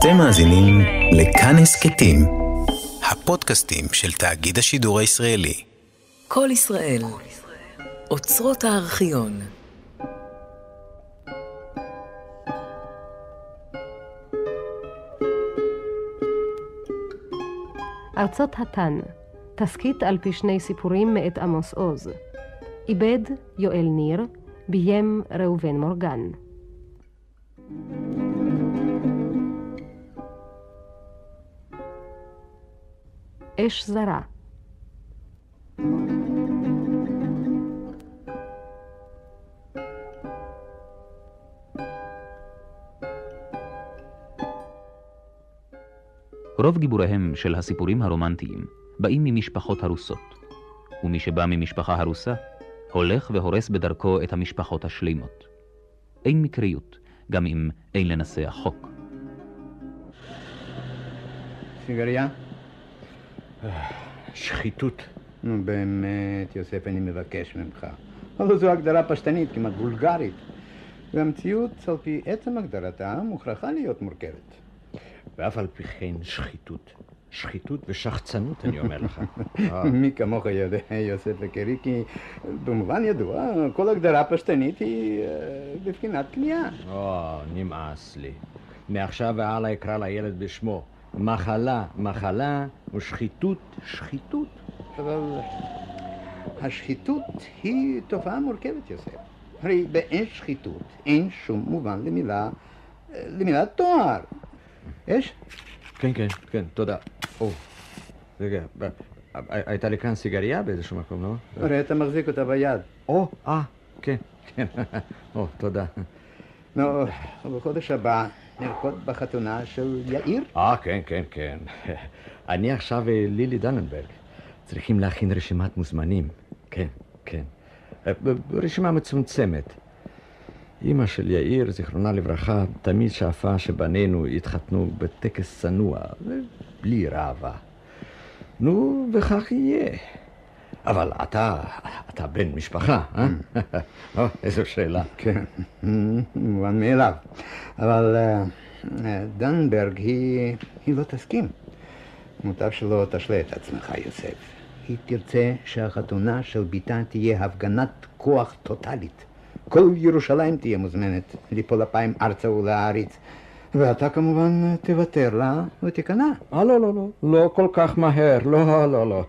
אתם מאזינים לכאן הסכתים, הפודקאסטים של תאגיד השידור הישראלי. כל ישראל, אוצרות הארכיון. ארצות התן, תסכית על פי שני סיפורים מאת עמוס עוז. עיבד יואל ניר, ביים ראובן מורגן. אש זרה רוב גיבוריהם של הסיפורים הרומנטיים באים ממשפחות הרוסות, ומי שבא ממשפחה הרוסה הולך והורס בדרכו את המשפחות השלימות. אין מקריות, גם אם אין לנסח חוק. סיגריה? שחיתות. נו באמת, יוסף, אני מבקש ממך. אבל זו הגדרה פשטנית, כמעט וולגרית. והמציאות, על פי עצם הגדרתה, מוכרחה להיות מורכבת. ואף על פי כן שחיתות. שחיתות ושחצנות, אני אומר לך. מי כמוך יודע, יוסף וקרי, כי במובן ידוע, כל הגדרה פשטנית היא אה, בבחינת כניעה. או, נמאס לי. מעכשיו והלאה אקרא לילד בשמו. מחלה, מחלה, ושחיתות, שחיתות. אבל השחיתות היא תופעה מורכבת, יוסף. הרי באין שחיתות אין שום מובן למילה, למילת תואר. יש? כן, כן, כן, תודה. או, רגע, הייתה לי כאן סיגריה באיזשהו מקום, לא? הרי אתה מחזיק אותה ביד. או, אה, כן, כן. או, תודה. נו, בחודש הבא נרקוד בחתונה של יאיר? אה, כן, כן, כן. אני עכשיו לילי דננברג. צריכים להכין רשימת מוזמנים. כן, כן. רשימה מצומצמת. אמא של יאיר, זיכרונה לברכה, תמיד שאפה שבנינו יתחתנו בטקס צנוע, בלי ראווה. נו, וכך יהיה. אבל אתה, אתה בן משפחה, אה? או, איזו שאלה. כן, מובן מאליו. אבל דנברג היא, היא לא תסכים. מוטב שלא תשלה את עצמך, יוסף. היא תרצה שהחתונה של ביתה תהיה הפגנת כוח טוטאלית. כל ירושלים תהיה מוזמנת ליפול אפיים ארצה ולהעריץ. ואתה כמובן תוותר לה ותיכנע. אה, לא, לא, לא. לא כל כך מהר. לא, לא, לא.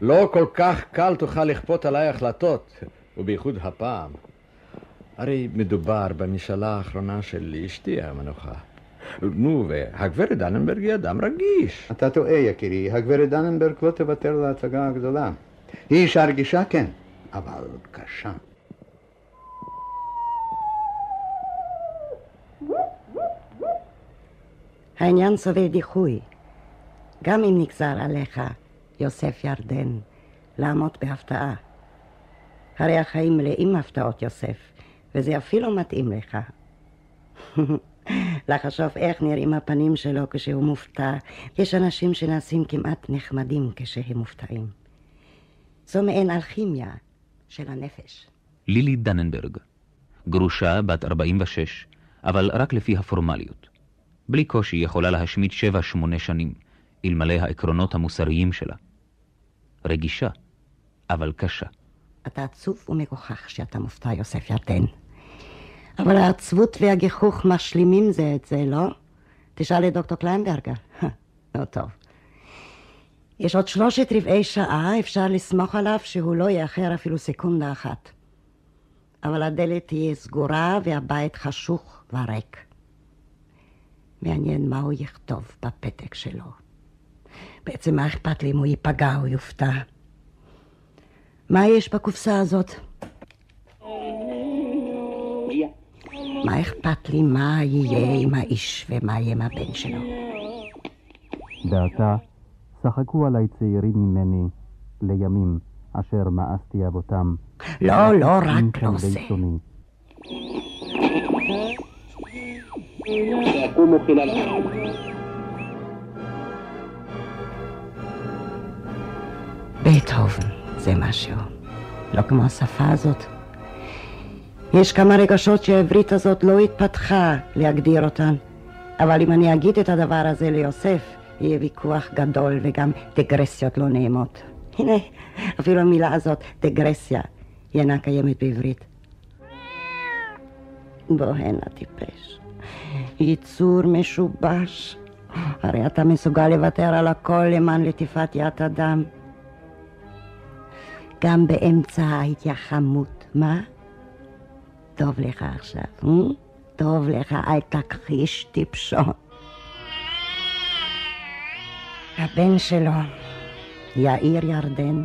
לא כל כך קל תוכל לכפות עליי החלטות, ובייחוד הפעם. הרי מדובר במשאלה האחרונה של אשתי המנוחה. נו, והגברת דננברג היא אדם רגיש. אתה טועה, יקירי. הגברת דננברג לא תוותר להצגה הגדולה. היא אישה רגישה, כן, אבל קשה. העניין סובל דיחוי. גם אם נגזר עליך, יוסף ירדן, לעמוד בהפתעה. הרי החיים מלאים הפתעות, יוסף, וזה אפילו מתאים לך. לחשוב איך נראים הפנים שלו כשהוא מופתע. יש אנשים שנעשים כמעט נחמדים כשהם מופתעים. זו מעין אלכימיה של הנפש. לילי דננברג, גרושה בת 46, אבל רק לפי הפורמליות. בלי קושי יכולה להשמיט שבע-שמונה שנים, אלמלא העקרונות המוסריים שלה. רגישה, אבל קשה. אתה עצוב ומגוחך שאתה מופתע, יוסף ירדן. אבל העצבות והגיחוך משלימים זה את זה, לא? תשאל את דוקטור קליינברגר. לא טוב. יש עוד שלושת רבעי שעה, אפשר לסמוך עליו שהוא לא יאחר אפילו סקונדה אחת. אבל הדלת תהיה סגורה והבית חשוך וריק. מעניין מה הוא יכתוב בפתק שלו. בעצם מה אכפת לי אם הוא ייפגע או יופתע? מה יש בקופסה הזאת? מה אכפת לי מה יהיה עם האיש ומה יהיה עם הבן שלו? ועתה שחקו עליי צעירים ממני לימים אשר מאסתי אבותם. לא, לא רק לא זה. בטהובן זה משהו, לא כמו השפה הזאת. יש כמה רגשות שהעברית הזאת לא התפתחה להגדיר אותן, אבל אם אני אגיד את הדבר הזה ליוסף, יהיה ויכוח גדול וגם דגרסיות לא נעימות. הנה, אפילו המילה הזאת, דגרסיה, היא אינה קיימת בעברית. בוא הנה טיפש. ייצור משובש. הרי אתה מסוגל לוותר על הכל למען לטיפת יד אדם. גם באמצע ההתייחמות, מה? טוב לך עכשיו, אה? טוב לך, אל תכחיש טיפשון. הבן שלו, יאיר ירדן.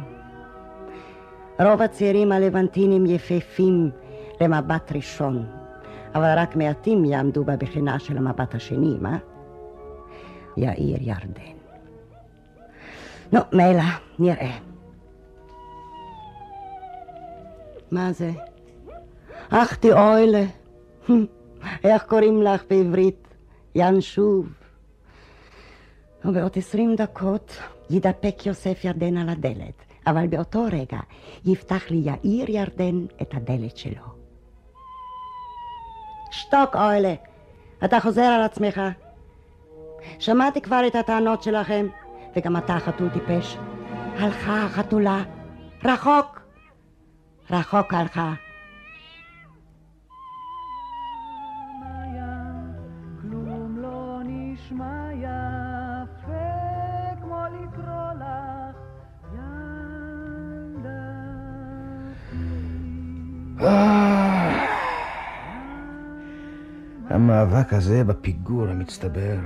רוב הצעירים הלבנטינים יפהפים למבט ראשון, אבל רק מעטים יעמדו בבחינה של המבט השני, מה? יאיר ירדן. נו, מילא, נראה. מה זה? אך די אוילה. איך קוראים לך בעברית? ין שוב. ובעוד עשרים דקות ידפק יוסף ירדן על הדלת, אבל באותו רגע יפתח לי יאיר ירדן את הדלת שלו. שתוק, אוילה, אתה חוזר על עצמך. שמעתי כבר את הטענות שלכם, וגם אתה חתול טיפש. הלכה החתולה, רחוק, רחוק הלכה. המאבק הזה בפיגור המצטבר.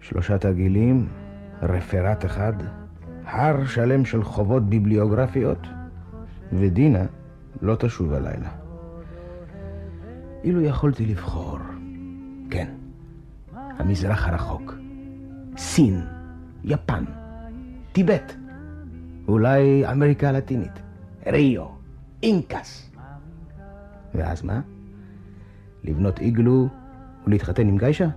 שלושה תרגילים, רפרט אחד, הר שלם של חובות ביבליוגרפיות, ודינה לא תשוב הלילה. אילו יכולתי לבחור, כן, המזרח הרחוק, סין, יפן, טיבט, אולי אמריקה הלטינית, ריו, אינקס. ואז מה? לבנות איגלו ולהתחתן עם גיישה?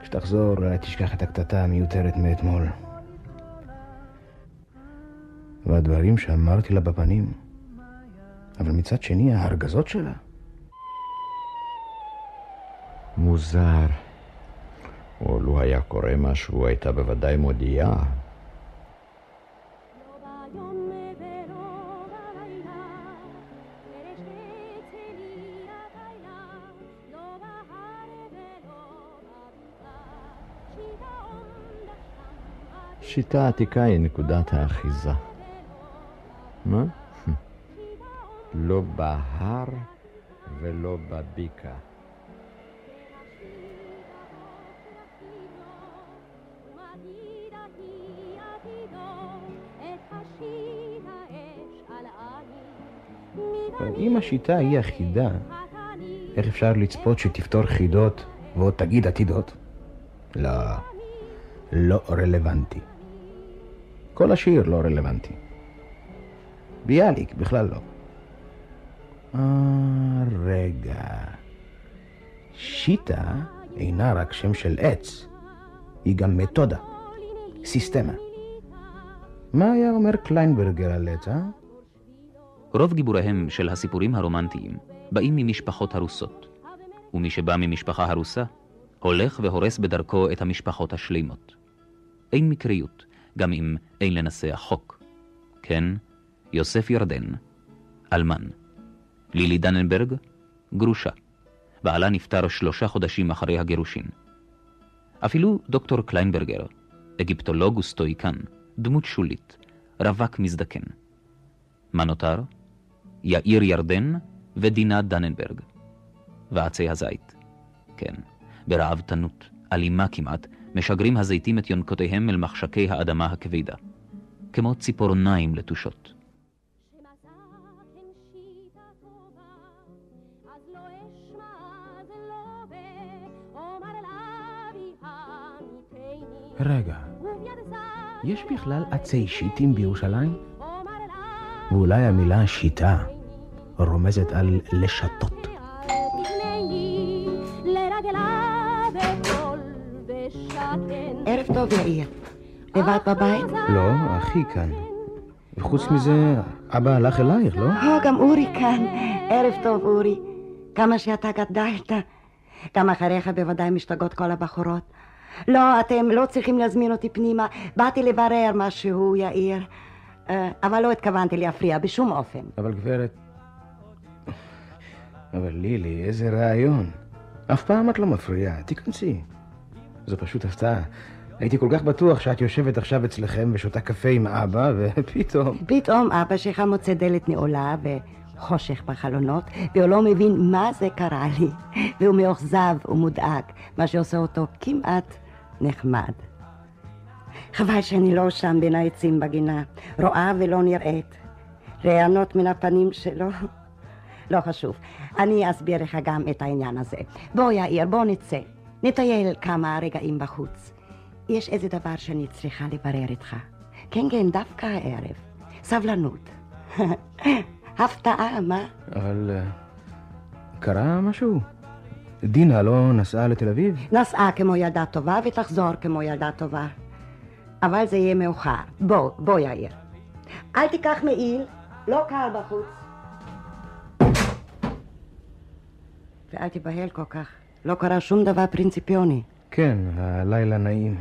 כשתחזור, אולי תשכח את הקטטה המיותרת מאתמול. והדברים שאמרתי לה בפנים, אבל מצד שני, ההרגזות שלה. מוזר. או לו היה קורה משהו, הייתה בוודאי מודיעה. שיטה עתיקה היא נקודת האחיזה. מה? לא בהר ולא בבקעה. אם השיטה היא אחידה, איך אפשר לצפות שתפתור חידות ועוד תגיד עתידות? לא, לא רלוונטי. כל השיר לא רלוונטי. ביאליק בכלל לא. אה, רגע. שיטה אינה רק שם של עץ, היא גם מתודה, סיסטמה. מה היה אומר קליינברגר על עץ, אה? רוב גיבוריהם של הסיפורים הרומנטיים באים ממשפחות הרוסות, ומי שבא ממשפחה הרוסה, הולך והורס בדרכו את המשפחות השלימות. אין מקריות, גם אם אין לנסח חוק. כן, יוסף ירדן, אלמן. לילי דננברג, גרושה. בעלה נפטר שלושה חודשים אחרי הגירושין. אפילו דוקטור קליינברגר, אגיפטולוג וסטואיקן, דמות שולית, רווק מזדקן. מה נותר? יאיר ירדן ודינה דננברג. ועצי הזית. כן, ברעבתנות, אלימה כמעט, משגרים הזיתים את יונקותיהם אל מחשקי האדמה הכבדה, כמו ציפורניים לתושות. רגע, יש בכלל עצי שיטים בירושלים? ואולי המילה שיטה רומזת על לשתות. טוב, יאיר. לבד בבית? לא, אחי כאן. וחוץ מזה, אבא הלך אלייך, לא? או, גם אורי כאן. ערב טוב, אורי. כמה שאתה גדלת. גם אחריך בוודאי משתגעות כל הבחורות. לא, אתם לא צריכים להזמין אותי פנימה. באתי לברר משהו, יאיר. אה, אבל לא התכוונתי להפריע בשום אופן. אבל גברת... אבל לילי, איזה רעיון. אף פעם את לא מפריעה, תיכנסי. זו פשוט הפתעה. הייתי כל כך בטוח שאת יושבת עכשיו אצלכם ושותה קפה עם אבא, ופתאום... פתאום אבא שלך מוצא דלת נעולה וחושך בחלונות, והוא לא מבין מה זה קרה לי, והוא מאוכזב ומודאג, מה שעושה אותו כמעט נחמד. חבל שאני לא שם בין העצים בגינה, רואה ולא נראית. רעיונות מן הפנים שלו. לא חשוב, אני אסביר לך גם את העניין הזה. בוא יאיר, בוא נצא. נטייל כמה רגעים בחוץ. יש איזה דבר שאני צריכה לברר איתך. כן, כן, דווקא הערב. סבלנות. הפתעה, מה? אבל... אה, קרה משהו? דינה לא נסעה לתל אביב? נסעה כמו ילדה טובה ותחזור כמו ילדה טובה. אבל זה יהיה מאוחר. בוא, בוא יאיר. אל תיקח מעיל, לא קר בחוץ. ואל תיבהל כל כך. לא קרה שום דבר פרינציפיוני. כן, הלילה נעים.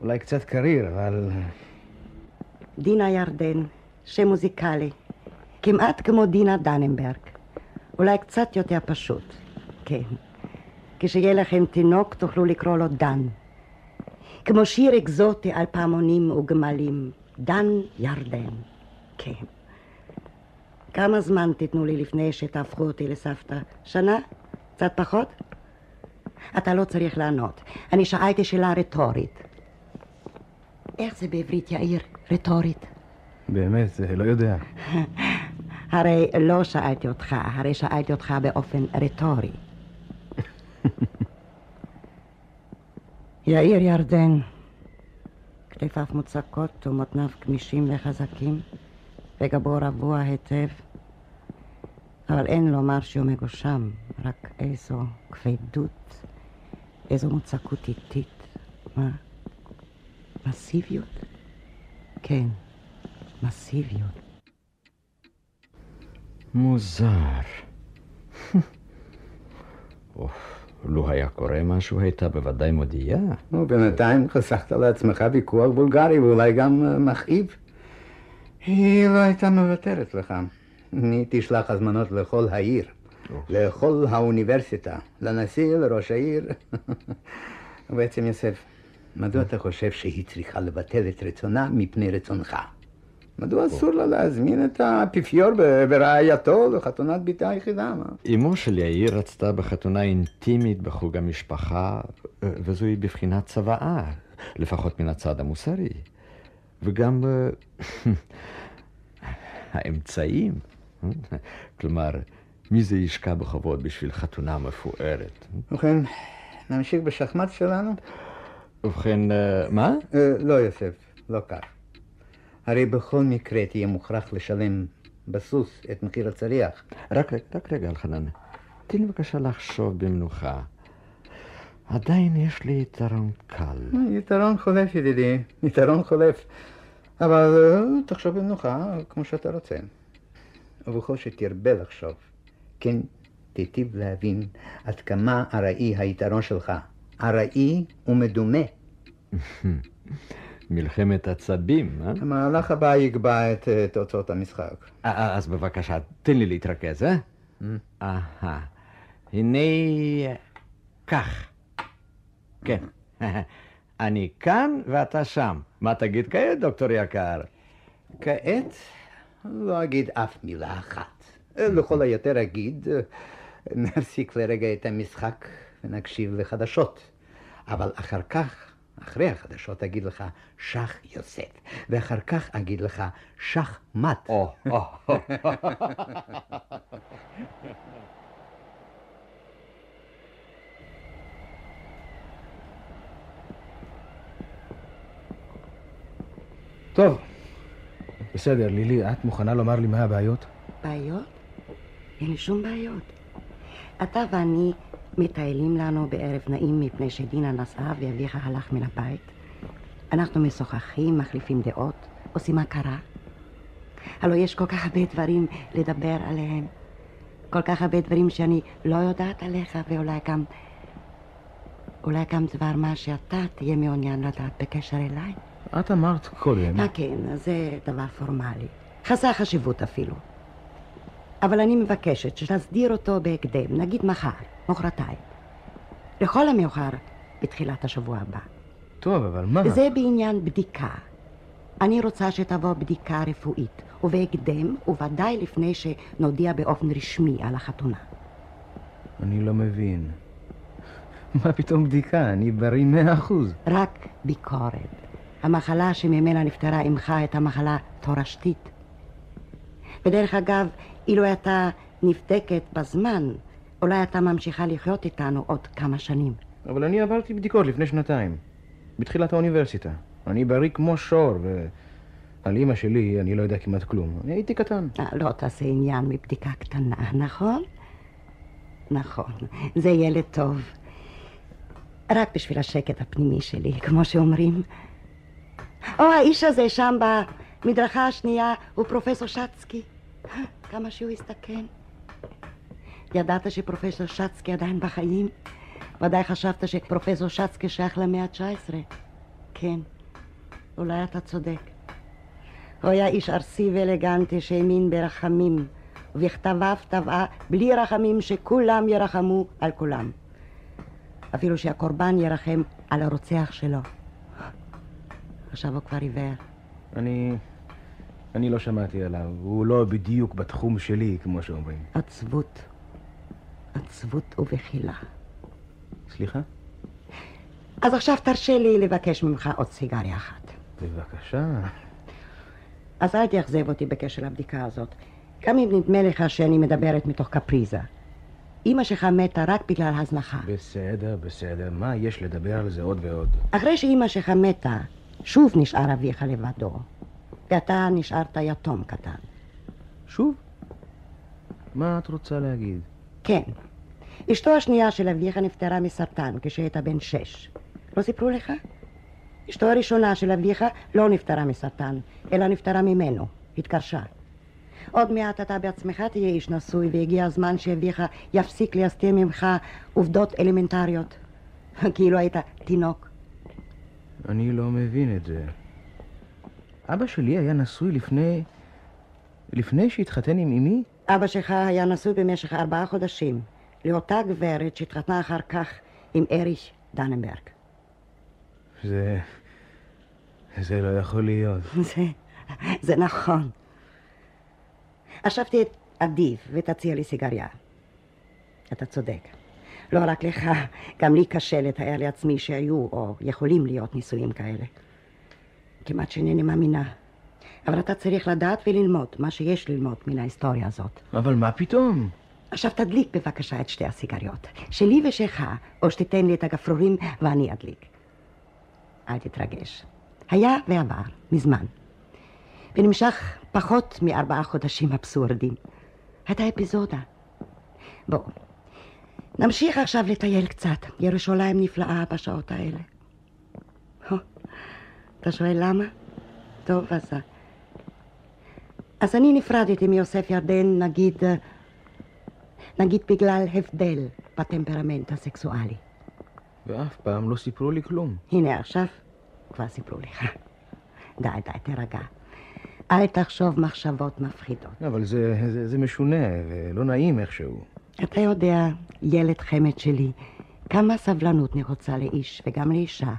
אולי קצת קריר, אבל... דינה ירדן, שם מוזיקלי. כמעט כמו דינה דננברג. אולי קצת יותר פשוט. כן. כשיהיה לכם תינוק תוכלו לקרוא לו דן. כמו שיר אקזוטי על פעמונים וגמלים. דן ירדן. כן. כמה זמן תיתנו לי לפני שתהפכו אותי לסבתא? שנה? קצת פחות? אתה לא צריך לענות. אני שאלתי שאלה רטורית. איך זה בעברית, יאיר? רטורית. באמת, זה לא יודע. הרי לא שאלתי אותך, הרי שאלתי אותך באופן רטורי. יאיר ירדן, כתפיו מוצקות ומותניו גמישים וחזקים, וגבו רבוע היטב, אבל אין לומר שהוא מגושם, רק איזו כבדות, איזו מוצקות איטית. מה? מסיביות? כן, מסיביות. מוזר. לו היה קורה משהו, הייתה בוודאי מודיעה. נו, בינתיים חסכת לעצמך ויכוח בולגרי ואולי גם אה, מכאיב. היא לא הייתה מוותרת לך. אני תשלח הזמנות לכל העיר, לכל האוניברסיטה, לנשיא, לראש העיר. בעצם, יוסף, מדוע אתה חושב שהיא צריכה לבטל את רצונה מפני רצונך? מדוע אסור לה להזמין את האפיפיור ברעייתו לחתונת בתה היחידה? אמו של יאיר רצתה בחתונה אינטימית בחוג המשפחה, וזוהי בבחינת צוואה, לפחות מן הצד המוסרי. וגם האמצעים. כלומר, מי זה ישקע בכבוד בשביל חתונה מפוארת? ובכן, נמשיך בשחמט שלנו? ובכן, אה, מה? אה, לא, יוסף, לא כך. הרי בכל מקרה תהיה מוכרח לשלם בסוס את מחיר הצריח. רק, רק רגע, אלחנן. תן לי בבקשה לחשוב במנוחה. עדיין יש לי יתרון קל. יתרון חולף, ידידי, יתרון חולף. אבל אה, תחשוב במנוחה, כמו שאתה רוצה. ובכל שתרבה לחשוב, כן תיטיב להבין עד כמה ארעי היתרון שלך. ארעי ומדומה. מלחמת עצבים, אה? המהלך הבא יקבע את תוצאות המשחק. אה, אז בבקשה, תן לי להתרכז, אה? אהה. הנה כך. כן. אני כאן ואתה שם. מה תגיד כעת, דוקטור יקר? כעת לא אגיד אף מילה אחת. לכל היותר אגיד, נפסיק לרגע את המשחק ונקשיב לחדשות. אבל אחר כך, אחרי החדשות, אגיד לך שח יוסף, ואחר כך אגיד לך שח מת. או, או. טוב, בסדר, לילי, את מוכנה לומר לי מה הבעיות? בעיות? אין לי שום בעיות. אתה ואני מטיילים לנו בערב נעים מפני שדינה נסעה ואביך הלך מן הבית. אנחנו משוחחים, מחליפים דעות, עושים הכרה. הלוא יש כל כך הרבה דברים לדבר עליהם. כל כך הרבה דברים שאני לא יודעת עליך ואולי גם אולי גם דבר מה שאתה תהיה מעוניין לדעת בקשר אליי? את אמרת קודם. אה, כן, זה דבר פורמלי. חסר חשיבות אפילו. אבל אני מבקשת שתסדיר אותו בהקדם, נגיד מחר, מחרתיים. לכל המאוחר בתחילת השבוע הבא. טוב, אבל מה? זה בעניין בדיקה. אני רוצה שתבוא בדיקה רפואית, ובהקדם, וודאי לפני שנודיע באופן רשמי על החתונה. אני לא מבין. מה פתאום בדיקה? אני בריא מאה אחוז. רק ביקורת. המחלה שממנה נפטרה אמך הייתה מחלה תורשתית. ודרך אגב, אילו הייתה נבדקת בזמן, אולי הייתה ממשיכה לחיות איתנו עוד כמה שנים. אבל אני עברתי בדיקות לפני שנתיים, בתחילת האוניברסיטה. אני בריא כמו שור, ועל אימא שלי אני לא יודע כמעט כלום. אני הייתי קטן. אה, לא תעשה עניין מבדיקה קטנה, נכון? נכון, זה ילד טוב. רק בשביל השקט הפנימי שלי, כמו שאומרים. או, האיש הזה שם במדרכה השנייה הוא פרופסור שצקי. כמה שהוא הסתכן. ידעת שפרופסור שצקי עדיין בחיים? ודאי חשבת שפרופסור שצקי שייך למאה ה-19. כן, אולי אתה צודק. הוא היה איש ארסי ואלגנטי שהאמין ברחמים, ובכתביו טבעה בלי רחמים שכולם ירחמו על כולם. אפילו שהקורבן ירחם על הרוצח שלו. עכשיו הוא כבר עיוור. אני... אני לא שמעתי עליו. הוא לא בדיוק בתחום שלי, כמו שאומרים. עצבות. עצבות ובחילה. סליחה? אז עכשיו תרשה לי לבקש ממך עוד סיגריה אחת. בבקשה. אז אל תאכזב אותי בקשר לבדיקה הזאת. גם אם נדמה לך שאני מדברת מתוך קפריזה. אמא שלך מתה רק בגלל הזנחה. בסדר, בסדר. מה יש לדבר על זה עוד ועוד? אחרי שאמא שלך מתה, שוב נשאר אביך לבדו. ואתה נשארת יתום קטן. שוב? מה את רוצה להגיד? כן. אשתו השנייה של אביך נפטרה מסרטן כשהיית בן שש. לא סיפרו לך? אשתו הראשונה של אביך לא נפטרה מסרטן, אלא נפטרה ממנו, התקרשה. עוד מעט אתה בעצמך תהיה איש נשוי, והגיע הזמן שאביך יפסיק להסתיר ממך עובדות אלמנטריות. כאילו היית תינוק. אני לא מבין את זה. אבא שלי היה נשוי לפני... לפני שהתחתן עם אמי? אבא שלך היה נשוי במשך ארבעה חודשים לאותה גברת שהתחתנה אחר כך עם אריך דננברג. זה... זה לא יכול להיות. זה... זה נכון. עכשיו תהיה אדיב ותציע לי סיגריה. אתה צודק. לא רק לך, גם לי קשה לתאר לעצמי שהיו או יכולים להיות נישואים כאלה. כמעט שאינני מאמינה. אבל אתה צריך לדעת וללמוד מה שיש ללמוד מן ההיסטוריה הזאת. אבל מה פתאום? עכשיו תדליק בבקשה את שתי הסיגריות. שלי ושלך, או שתיתן לי את הגפרורים ואני אדליק. אל תתרגש. היה ועבר, מזמן. ונמשך פחות מארבעה חודשים אבסורדים. הייתה אפיזודה. בואו, נמשיך עכשיו לטייל קצת. ירושלים נפלאה בשעות האלה. אתה שואל למה? טוב, אז... אז אני נפרדתי מיוסף ירדן, נגיד... נגיד בגלל הבדל בטמפרמנט הסקסואלי. ואף פעם לא סיפרו לי כלום. הנה עכשיו, כבר סיפרו לך. די, די, תירגע. אל תחשוב מחשבות מפחידות. אבל זה, זה, זה משונה ולא נעים איכשהו. אתה יודע, ילד חמד שלי, כמה סבלנות נחוצה לאיש וגם לאישה,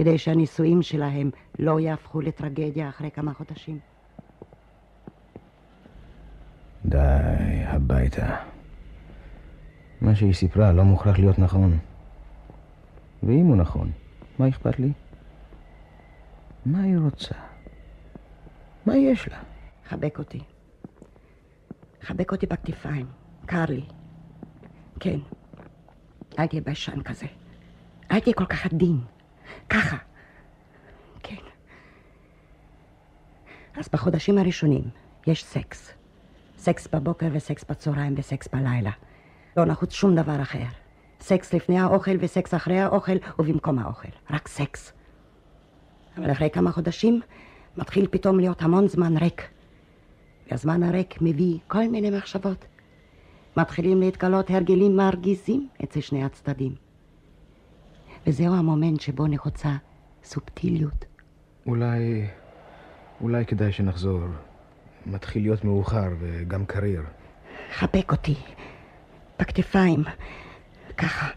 כדי שהנישואים שלהם לא יהפכו לטרגדיה אחרי כמה חודשים. די, הביתה. מה שהיא סיפרה לא מוכרח להיות נכון. ואם הוא נכון, מה אכפת לי? מה היא רוצה? מה יש לה? חבק אותי. חבק אותי בכתפיים. קר לי. כן. אל תהיה ביישן כזה. אל תהיה כל כך עדין. ככה. כן. אז בחודשים הראשונים יש סקס. סקס בבוקר וסקס בצהריים וסקס בלילה. לא נחוץ שום דבר אחר. סקס לפני האוכל וסקס אחרי האוכל ובמקום האוכל. רק סקס. אבל אחרי כמה חודשים מתחיל פתאום להיות המון זמן ריק. והזמן הריק מביא כל מיני מחשבות. מתחילים להתגלות הרגלים מרגיזים אצל שני הצדדים. וזהו המומנט שבו נחוצה סובטיליות. אולי... אולי כדאי שנחזור. מתחיל להיות מאוחר וגם קריר. חבק אותי. בכתפיים. ככה.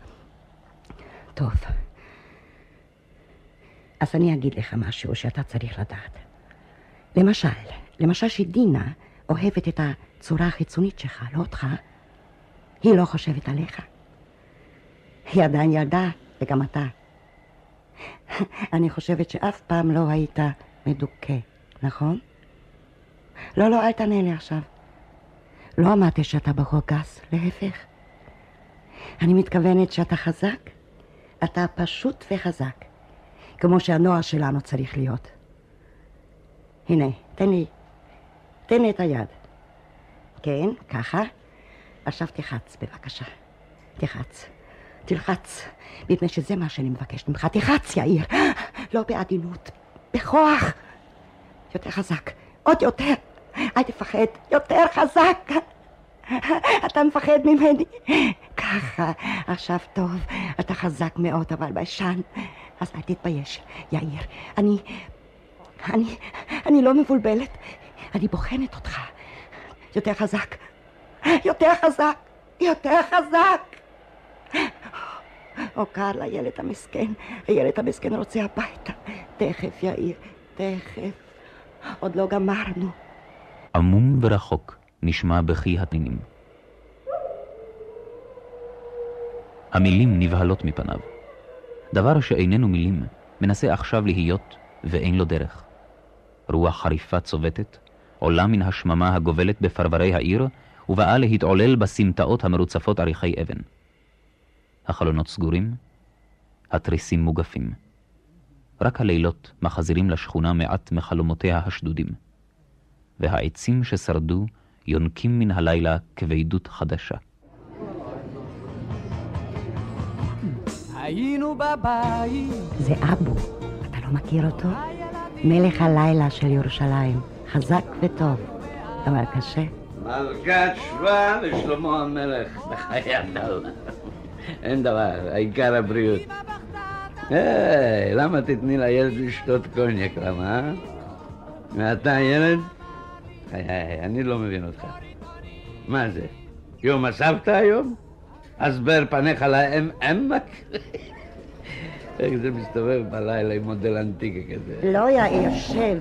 טוב. אז אני אגיד לך משהו שאתה צריך לדעת. למשל, למשל שדינה אוהבת את הצורה החיצונית שלך, לא אותך. היא לא חושבת עליך. היא עדיין ילדה, וגם אתה. אני חושבת שאף פעם לא היית מדוכא, נכון? לא, לא, אל תענה לי עכשיו. לא אמרתי שאתה בחור גס, להפך. אני מתכוונת שאתה חזק. אתה פשוט וחזק, כמו שהנוער שלנו צריך להיות. הנה, תן לי, תן לי את היד. כן, ככה. עכשיו תחץ, בבקשה. תחץ. תלחץ, מפני שזה מה שאני מבקשת ממך. תחץ, יאיר. לא בעדינות, בכוח. יותר חזק, עוד יותר. אל תפחד, יותר חזק. אתה מפחד ממני? ככה, עכשיו טוב, אתה חזק מאוד, אבל ביישן. אז אל תתבייש, יאיר. אני... אני... אני לא מבולבלת. אני בוחנת אותך. יותר חזק. יותר חזק. יותר חזק. או קר לילד המסכן. הילד המסכן רוצה הביתה. תכף, יאיר. תכף. עוד לא גמרנו. עמום ורחוק נשמע בכי התנינים. המילים נבהלות מפניו. דבר שאיננו מילים, מנסה עכשיו להיות, ואין לו דרך. רוח חריפה צובטת, עולה מן השממה הגובלת בפרברי העיר, ובאה להתעולל בסמטאות המרוצפות עריכי אבן. החלונות סגורים, התריסים מוגפים. רק הלילות מחזירים לשכונה מעט מחלומותיה השדודים. והעצים ששרדו יונקים מן הלילה כבדות חדשה. היינו בבית. זה אבו, אתה לא מכיר אותו? מלך הלילה של ירושלים, חזק וטוב, אבל קשה. מלכת שבא לשלמה המלך, בחיי אדם. אין דבר, העיקר הבריאות. היי, למה תתני לילד לשתות קוניאק, למה? אה? ואתה ילד? חיי, אני לא מבין אותך. מה זה? יום הסבתא היום? הסבר פניך להם עמק? איך זה מסתובב בלילה עם מודל אנטיקה כזה? לא, יאיר, שב.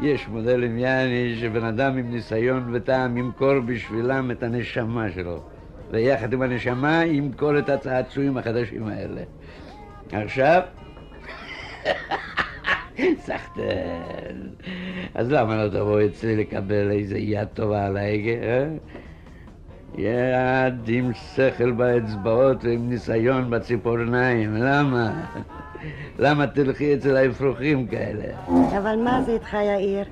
יש מודלים יעני שבן אדם עם ניסיון וטעם ימכור בשבילם את הנשמה שלו ויחד עם הנשמה ימכור את הצעצועים החדשים האלה. עכשיו, סחטן. אז למה לא תבוא אצלי לקבל איזה יד טובה על ההגה, אה? יד עם שכל באצבעות ועם ניסיון בציפורניים, למה? למה תלכי אצל האפרוחים כאלה? אבל מה זה איתך, יאיר?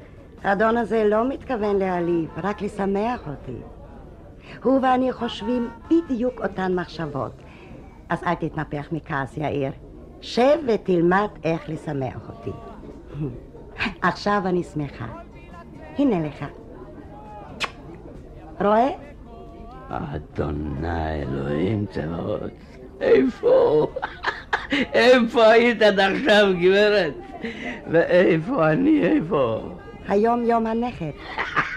האדון הזה לא מתכוון להעליב, רק לשמח אותי. הוא ואני חושבים בדיוק אותן מחשבות. אז אל תתנפח מכעס, יאיר. שב ותלמד איך לשמח אותי. עכשיו אני שמחה. הנה לך. רואה? אדוני אלוהים צבאות, איפה? איפה היית עד עכשיו, גברת? ואיפה אני, איפה? היום יום הנכד.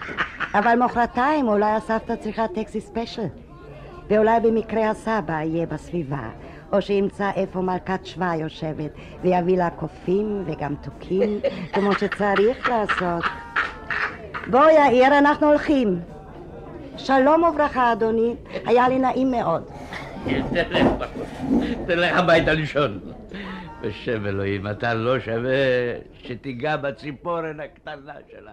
אבל מחרתיים אולי הסבתא צריכה טקסי ספיישל. ואולי במקרה הסבא יהיה בסביבה. או שימצא איפה מלכת שבא יושבת, ויביא לה קופים וגם תוכים, כמו שצריך לעשות. בוא יאיר, אנחנו הולכים. שלום וברכה, אדוני. היה לי נעים מאוד. תלך הביתה לישון. בשם אלוהים, אתה לא שווה שתיגע בציפורן הקטנה שלה.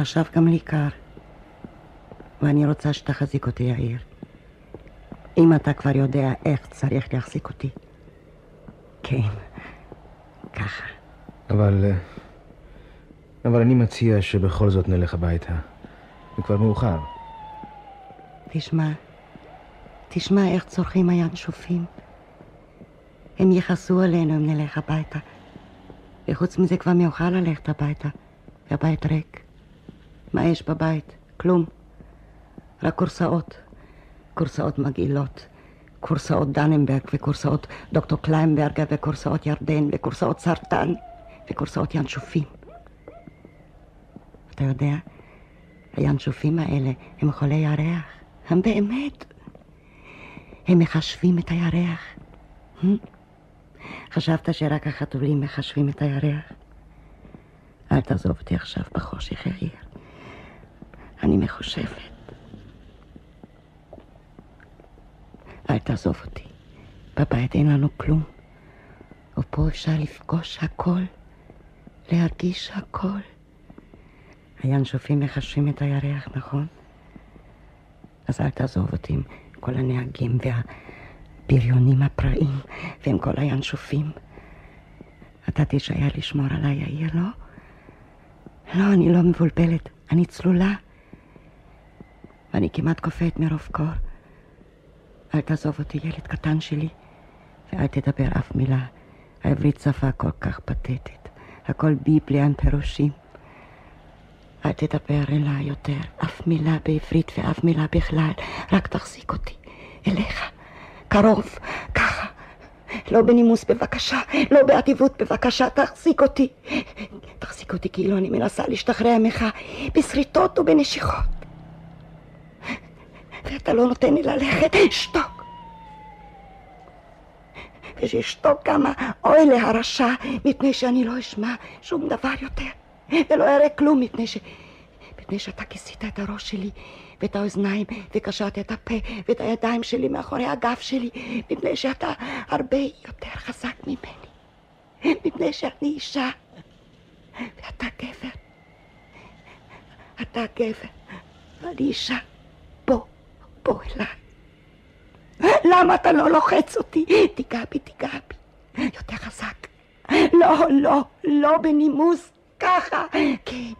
עכשיו גם לי קר, ואני רוצה שתחזיק אותי, יאיר. אם אתה כבר יודע איך צריך להחזיק אותי. כן, ככה. אבל... אה, אבל אני מציע שבכל זאת נלך הביתה. זה כבר מאוחר. תשמע, תשמע איך צורכים הינשופים. הם יכעסו עלינו אם נלך הביתה. וחוץ מזה כבר מאוחר ללכת הביתה. והבית ריק. מה יש בבית? כלום. רק כורסאות. כורסאות מגעילות. כורסאות דננברג וכורסאות דוקטור קליינברגר וכורסאות ירדן וכורסאות סרטן וכורסאות ינשופים. אתה יודע, הינשופים האלה הם חולי ירח. הם באמת. הם מחשבים את הירח. Hmm? חשבת שרק החתולים מחשבים את הירח? אל תעזוב אותי עכשיו בחושך, יאיר. אני מחושבת. אל תעזוב אותי. בבית אין לנו כלום. ופה אפשר לפגוש הכל, להרגיש הכל. הינשופים מחשבים את הירח, נכון? אז אל תעזוב אותי עם כל הנהגים והבריונים הפראים ועם כל הינשופים. אתה תישאר לשמור עליי, יאיר, לא? לא, אני לא מבולבלת, אני צלולה. ואני כמעט קופאת מרוב קור. אל תעזוב אותי, ילד קטן שלי, ואל תדבר אף מילה. העברית שפה כל כך פתטית. הכל ביבליה עם פירושים. אל תדבר אליי יותר, אף מילה בעברית ואף מילה בכלל. רק תחזיק אותי אליך, קרוב, ככה. לא בנימוס בבקשה, לא באדיבות בבקשה, תחזיק אותי. תחזיק אותי כאילו אני מנסה להשתחרר ממך בשריטות ובנשיכות. ואתה לא נותן לי ללכת, שתוק. ושישתוק גם האוהל הרשע, מפני שאני לא אשמע שום דבר יותר, ולא אראה כלום, מפני ש... מפני שאתה כיסית את הראש שלי, ואת האוזניים, וקשרת את הפה, ואת הידיים שלי מאחורי הגב שלי, מפני שאתה הרבה יותר חזק ממני, מפני שאני אישה, ואתה גבר. אתה גבר, ואני אישה. בוא, אליי. למה אתה לא לוחץ אותי? תיגע בי, תיגע בי. יותר חזק. לא, לא, לא בנימוס, ככה. כן.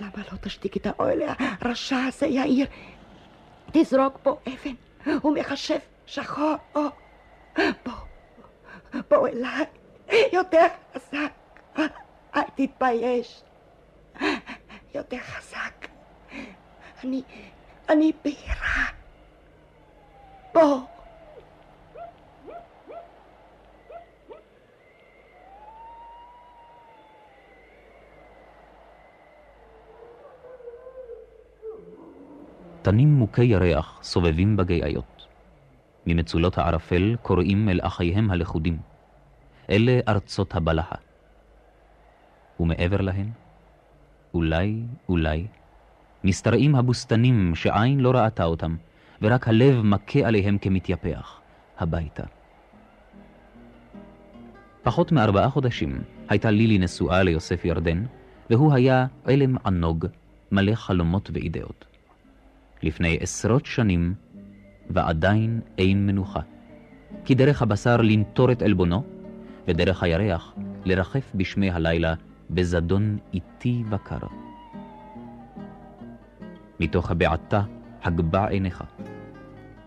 למה לא תשתיק את האוהל הרשע הזה, יאיר? תזרוק בו אבן, הוא מחשב שחור. או, בוא, בוא אליי, יותר חזק. אל תתבייש. יותר חזק. אני, אני בהירה. בוא. תנים מוכי ירח סובבים בגאיות. ממצולות הערפל קוראים אל אחיהם הלכודים. אלה ארצות הבלחה. ומעבר להן, אולי, אולי, משתרעים הבוסתנים שעין לא ראתה אותם, ורק הלב מכה עליהם כמתייפח, הביתה. פחות מארבעה חודשים הייתה לילי נשואה ליוסף ירדן, והוא היה עלם ענוג, מלא חלומות ואידאות. לפני עשרות שנים, ועדיין אין מנוחה. כי דרך הבשר לנטור את עלבונו, ודרך הירח לרחף בשמי הלילה בזדון איטי וקר. מתוך הבעתה הגבע עיניך.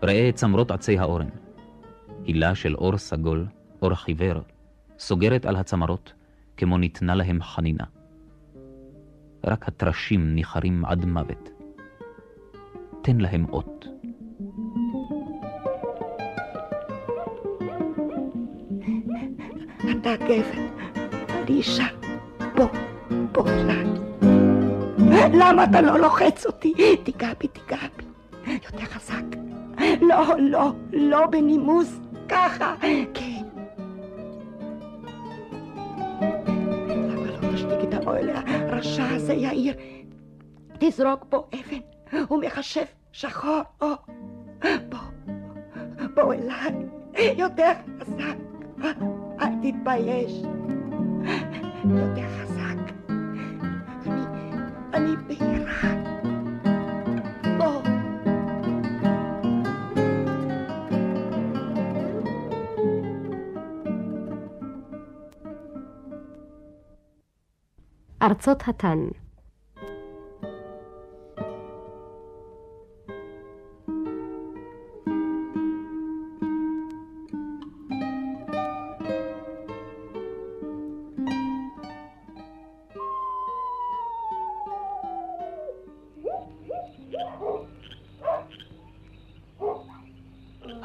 ראה את צמרות עצי האורן. הילה של אור סגול, אור חיוור, סוגרת על הצמרות, כמו ניתנה להם חנינה. רק הטרשים ניחרים עד מוות. תן להם אות. אתה גבר, אני אישה. בוא, בוא אליי. למה אתה לא לוחץ אותי? תיגע בי, תיגע בי. יותר חזק. לא, לא, לא בנימוס, ככה. כן. למה לא תשתיק את האוהל הרשע הזה, יאיר? תזרוק בו אבן, הוא מחשב שחור. או, בוא, בוא אליי, יותר חזק. אל תתבייש. יותר חזק. אני, אני בהירה. בוא. ארצות התן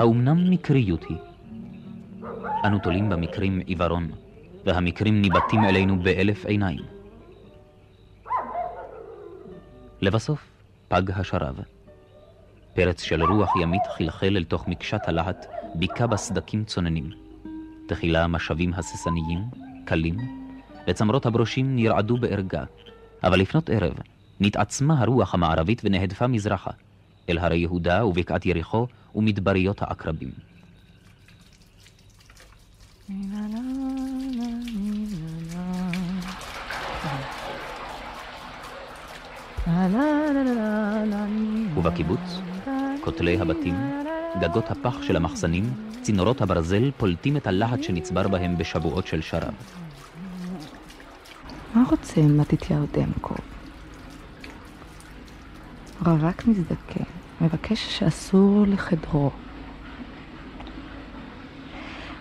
האומנם מקריות היא? אנו תולים במקרים עיוורון, והמקרים ניבטים אלינו באלף עיניים. לבסוף פג השרב. פרץ של רוח ימית חלחל אל תוך מקשת הלהט, ביכה בסדקים צוננים. תחילה משאבים הססניים, קלים, וצמרות הברושים נרעדו בערגה, אבל לפנות ערב נתעצמה הרוח המערבית ונהדפה מזרחה, אל הרי יהודה ובקעת יריחו ומדבריות העקרבים. ובקיבוץ, כותלי הבתים, גגות הפח של המחסנים, צינורות הברזל פולטים את הלהט שנצבר בהם בשבועות של שרב. מה רוצה מתתיהו דמקו? רווק מזדקן, מבקש שאסור לחדרו.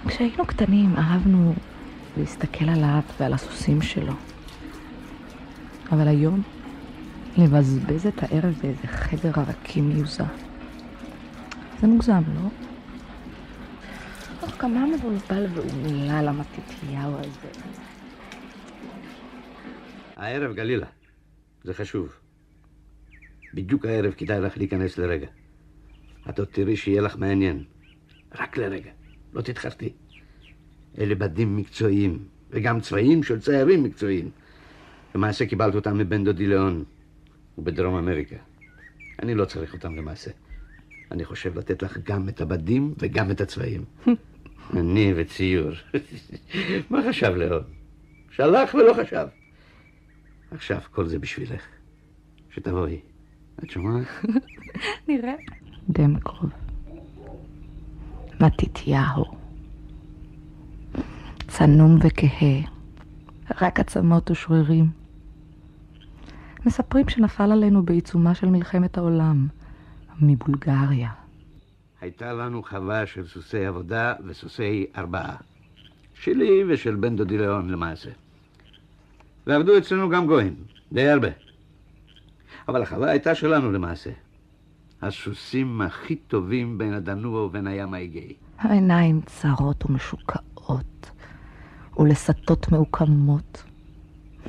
כשהיינו קטנים אהבנו להסתכל עליו ועל הסוסים שלו. אבל היום, לבזבז את הערב באיזה חדר רווקים מיוזע. זה מוגזם, לא? אך כמה מבולבל ואומלל המתתיהו הזה. הערב, גלילה. זה חשוב. בדיוק הערב כדאי לך להיכנס לרגע. את עוד תראי שיהיה לך מעניין. רק לרגע. לא תתחרטי. אלה בדים מקצועיים, וגם צבעים של ציירים מקצועיים. למעשה קיבלת אותם מבן דודי ליאון, ובדרום אמריקה. אני לא צריך אותם למעשה. אני חושב לתת לך גם את הבדים וגם את הצבעים. אני וציור. מה חשב ליאון? שלח ולא חשב. עכשיו כל זה בשבילך. שתבואי. את שומעת? נראה. דמקוב. מתתיהו. צנום וכהה. רק עצמות ושרירים. מספרים שנפל עלינו בעיצומה של מלחמת העולם, מבולגריה. הייתה לנו חווה של סוסי עבודה וסוסי ארבעה. שלי ושל בן דודי ליאון למעשה. ועבדו אצלנו גם גויים, די הרבה. אבל החווה הייתה שלנו למעשה. הסוסים הכי טובים בין הדנוע ובין הים האגאי. העיניים צרות ומשוקעות, ולסתות מעוקמות,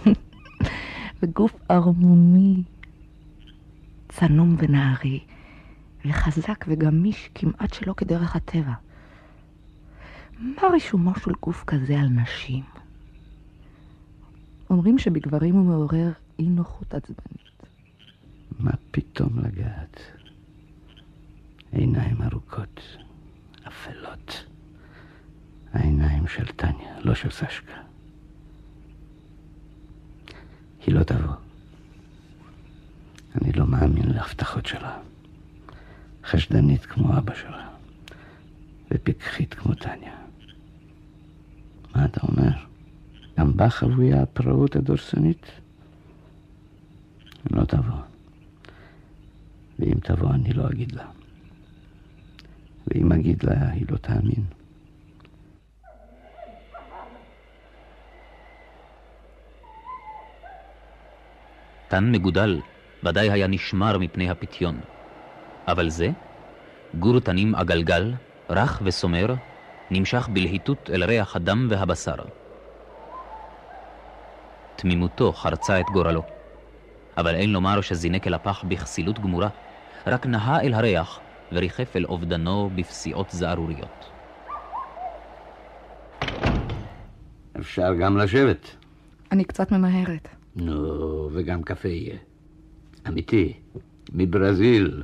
וגוף ערמומי, צנום ונערי, וחזק וגמיש כמעט שלא כדרך הטבע. מה רישומו של גוף כזה על נשים? אומרים שבגברים הוא מעורר אי נוחות עצבנית. מה פתאום לגעת? עיניים ארוכות, אפלות. העיניים של טניה, לא של סשקה. היא לא תבוא. אני לא מאמין להבטחות שלה. חשדנית כמו אבא שלה, ופיקחית כמו טניה. מה אתה אומר? גם בה חבויה הפראות הדורסנית? לא תבוא. ואם תבוא אני לא אגיד לה. ואם אגיד לה היא לא תאמין. תן מגודל ודאי היה נשמר מפני הפיתיון. אבל זה, גור תנים עגלגל, רך וסומר, נמשך בלהיטות אל ריח הדם והבשר. תמימותו חרצה את גורלו, אבל אין לומר שזינק אל הפח בכסילות גמורה, רק נהה אל הריח וריחף אל אובדנו בפסיעות זערוריות. אפשר גם לשבת. אני קצת ממהרת. נו, וגם קפה יהיה. אמיתי, מברזיל.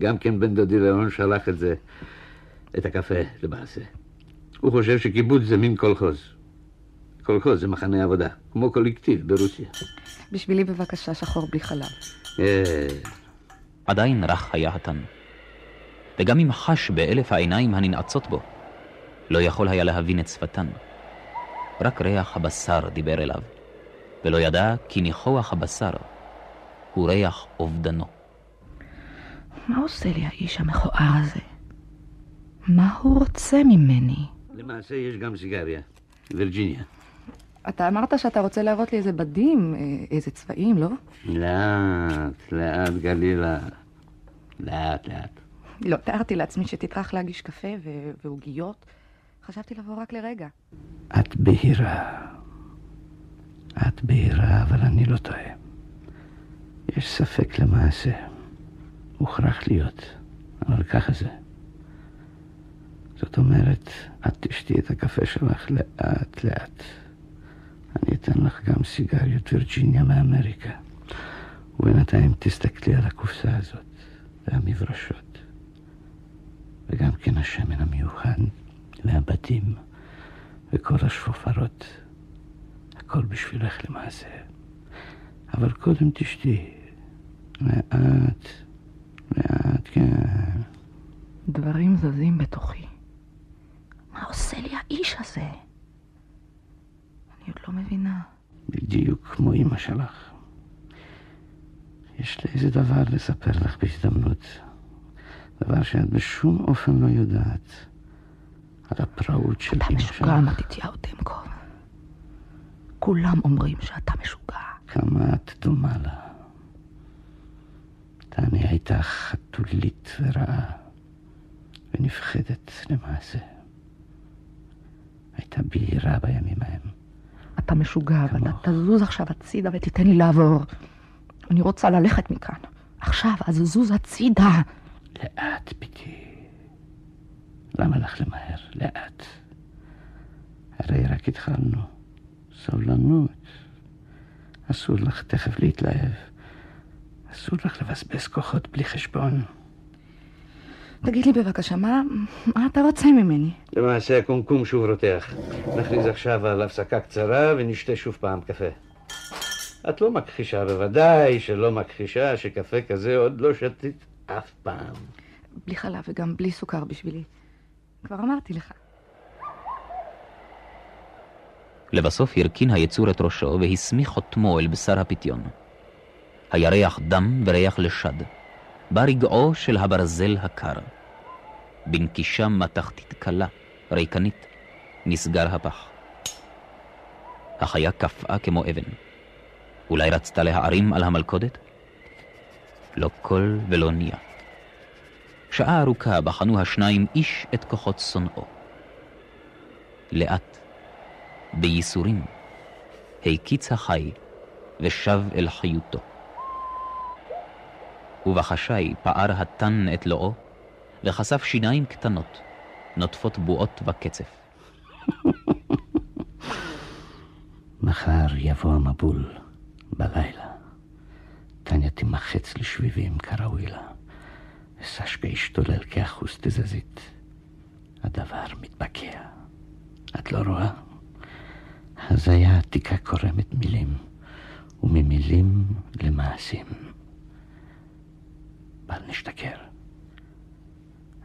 גם כן בן דודי ליאון שלח את זה, את הקפה למעשה. הוא חושב שקיבוץ זה מין קולחוז. קולחוז זה מחנה עבודה, כמו קולקטיב ברוסיה. בשבילי בבקשה שחור בלי חלב. אה, עדיין רך היה התן. וגם אם חש באלף העיניים הננעצות בו, לא יכול היה להבין את שפתן. רק ריח הבשר דיבר אליו, ולא ידע כי ניחוח הבשר הוא ריח אובדנו. מה עושה לי האיש המכוער הזה? מה הוא רוצה ממני? למעשה יש גם סיגריה, וירג'יניה. אתה אמרת שאתה רוצה להראות לי איזה בדים, אה, איזה צבעים, לא? לאט, לאט, גלילה. לאט, לאט. לא, תיארתי לעצמי שתטרח להגיש קפה ו- ועוגיות. חשבתי לבוא רק לרגע. את בהירה. את בהירה, אבל אני לא טועה. יש ספק למעשה. מוכרח להיות, אבל ככה זה. זאת אומרת, את תשתי את הקפה שלך לאט לאט. אני אתן לך גם סיגריות וירג'יניה מאמריקה. ובינתיים תסתכלי על הקופסה הזאת והמברשות. וגם כן השמן המיוחד והבתים וכל השפופרות. הכל בשבילך למעשה. אבל קודם תשתי. לאט, לאט, כן. דברים זזים בתוכי. מה עושה לי האיש הזה? אני עוד לא מבינה. בדיוק כמו אמא שלך. יש לי איזה דבר לספר לך בהזדמנות. דבר שאת בשום אופן לא יודעת. על הפראות של אתה אמא משוגע, מתתיהו דמקוב. כולם אומרים שאתה משוגע. כמה את דומה לה. טני הייתה חתולית ורעה, ונפחדת למעשה. הייתה בהירה בימים ההם. אתה משוגע, אבל תזוז עכשיו הצידה ותיתן לי לעבור. אני רוצה ללכת מכאן. עכשיו, אז זוז הצידה. לאט, בתי. למה לך למהר? לאט. הרי רק התחלנו. סבלנות. אסור לך תכף להתלהב. אסור לך לבזבז כוחות בלי חשבון. תגיד לי בבקשה, מה, מה אתה רוצה ממני? למעשה הקומקום שוב רותח. נכריז עכשיו על הפסקה קצרה ונשתה שוב פעם קפה. את לא מכחישה, בוודאי שלא מכחישה שקפה כזה עוד לא שתית אף פעם. בלי חלב וגם בלי סוכר בשבילי. כבר אמרתי לך. לבסוף הרכין היצור את ראשו והסמיך חותמו אל בשר הפיתיון. היה ריח דם וריח לשד. בא רגעו של הברזל הקר. בנקישה מתכתית קלה, ריקנית, נסגר הפח. החיה קפאה כמו אבן. אולי רצתה להערים על המלכודת? לא קול ולא נייה. שעה ארוכה בחנו השניים איש את כוחות שונאו. לאט, בייסורים, הקיץ החי ושב אל חיותו. ובחשאי פער התן את לואו, וחשף שיניים קטנות, נוטפות בועות בקצף. מחר יבוא המבול בלילה. טניה תימחץ לשביבים כראוי לה, וסשקה ישתולל כאחוז תזזית. הדבר מתבקע. את לא רואה? הזיה עתיקה קורמת מילים, וממילים למעשים. בל נשתכר.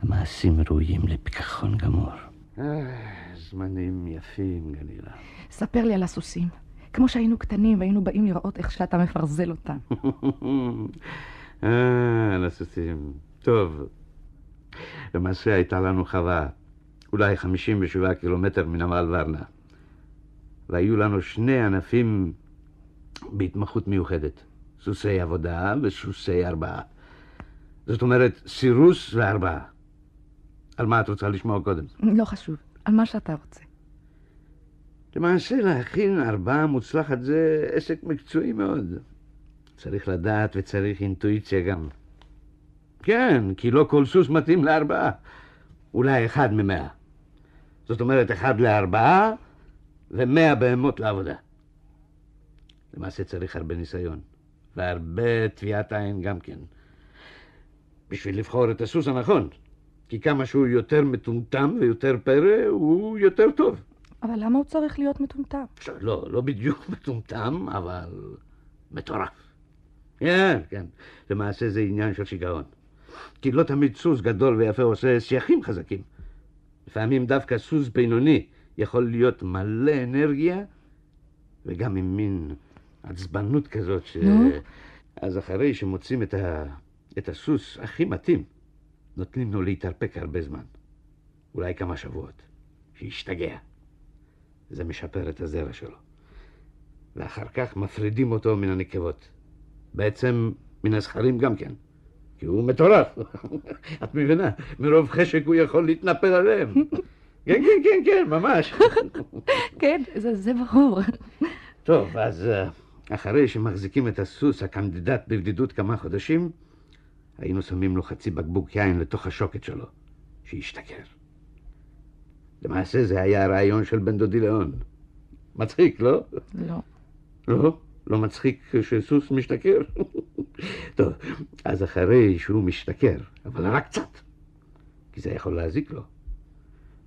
המעשים ראויים לפיקחון גמור. זמנים יפים, גלילה. ספר לי על הסוסים. כמו שהיינו קטנים והיינו באים לראות איך שאתה מפרזל אותם. אה, על הסוסים. טוב. למעשה הייתה לנו חווה, אולי 57 קילומטר מנמל ורנה. והיו לנו שני ענפים בהתמחות מיוחדת, סוסי עבודה וסוסי ארבעה. זאת אומרת, סירוס וארבעה. על מה את רוצה לשמוע קודם? לא חשוב, על מה שאתה רוצה. למעשה להכין ארבעה מוצלחת זה עסק מקצועי מאוד. צריך לדעת וצריך אינטואיציה גם. כן, כי לא כל סוס מתאים לארבעה. אולי אחד ממאה. זאת אומרת, אחד לארבעה ומאה בהמות לעבודה. למעשה צריך הרבה ניסיון, והרבה טביעת עין גם כן. בשביל לבחור את הסוס הנכון. כי כמה שהוא יותר מטומטם ויותר פרא, הוא יותר טוב. אבל למה הוא צריך להיות מטומטם? לא, לא בדיוק מטומטם, אבל מטורף. כן, כן. למעשה זה עניין של שיגעון. כי לא תמיד סוס גדול ויפה עושה שייכים חזקים. לפעמים דווקא סוס בינוני יכול להיות מלא אנרגיה, וגם עם מין עצבנות כזאת ש... נו? אז אחרי שמוצאים את, ה... את הסוס הכי מתאים, נותנים לו להתארפק הרבה זמן. אולי כמה שבועות. שישתגע. זה משפר את הזרע שלו. ואחר כך מפרידים אותו מן הנקבות. בעצם מן הזכרים גם כן. כי הוא מטורף. את מבינה? מרוב חשק הוא יכול להתנפל עליהם. כן, כן, כן, כן, ממש. כן, זה, זה ברור. טוב, אז אה, אחרי שמחזיקים את הסוס הקנדידט בבדידות כמה חודשים, היינו שמים לו חצי בקבוק יין לתוך השוקת שלו, שישתכר. למעשה זה היה הרעיון של בן דודי ליאון. מצחיק, לא? לא. לא? לא מצחיק שסוס משתכר? טוב, אז אחרי שהוא משתכר, אבל רק קצת, כי זה יכול להזיק לו,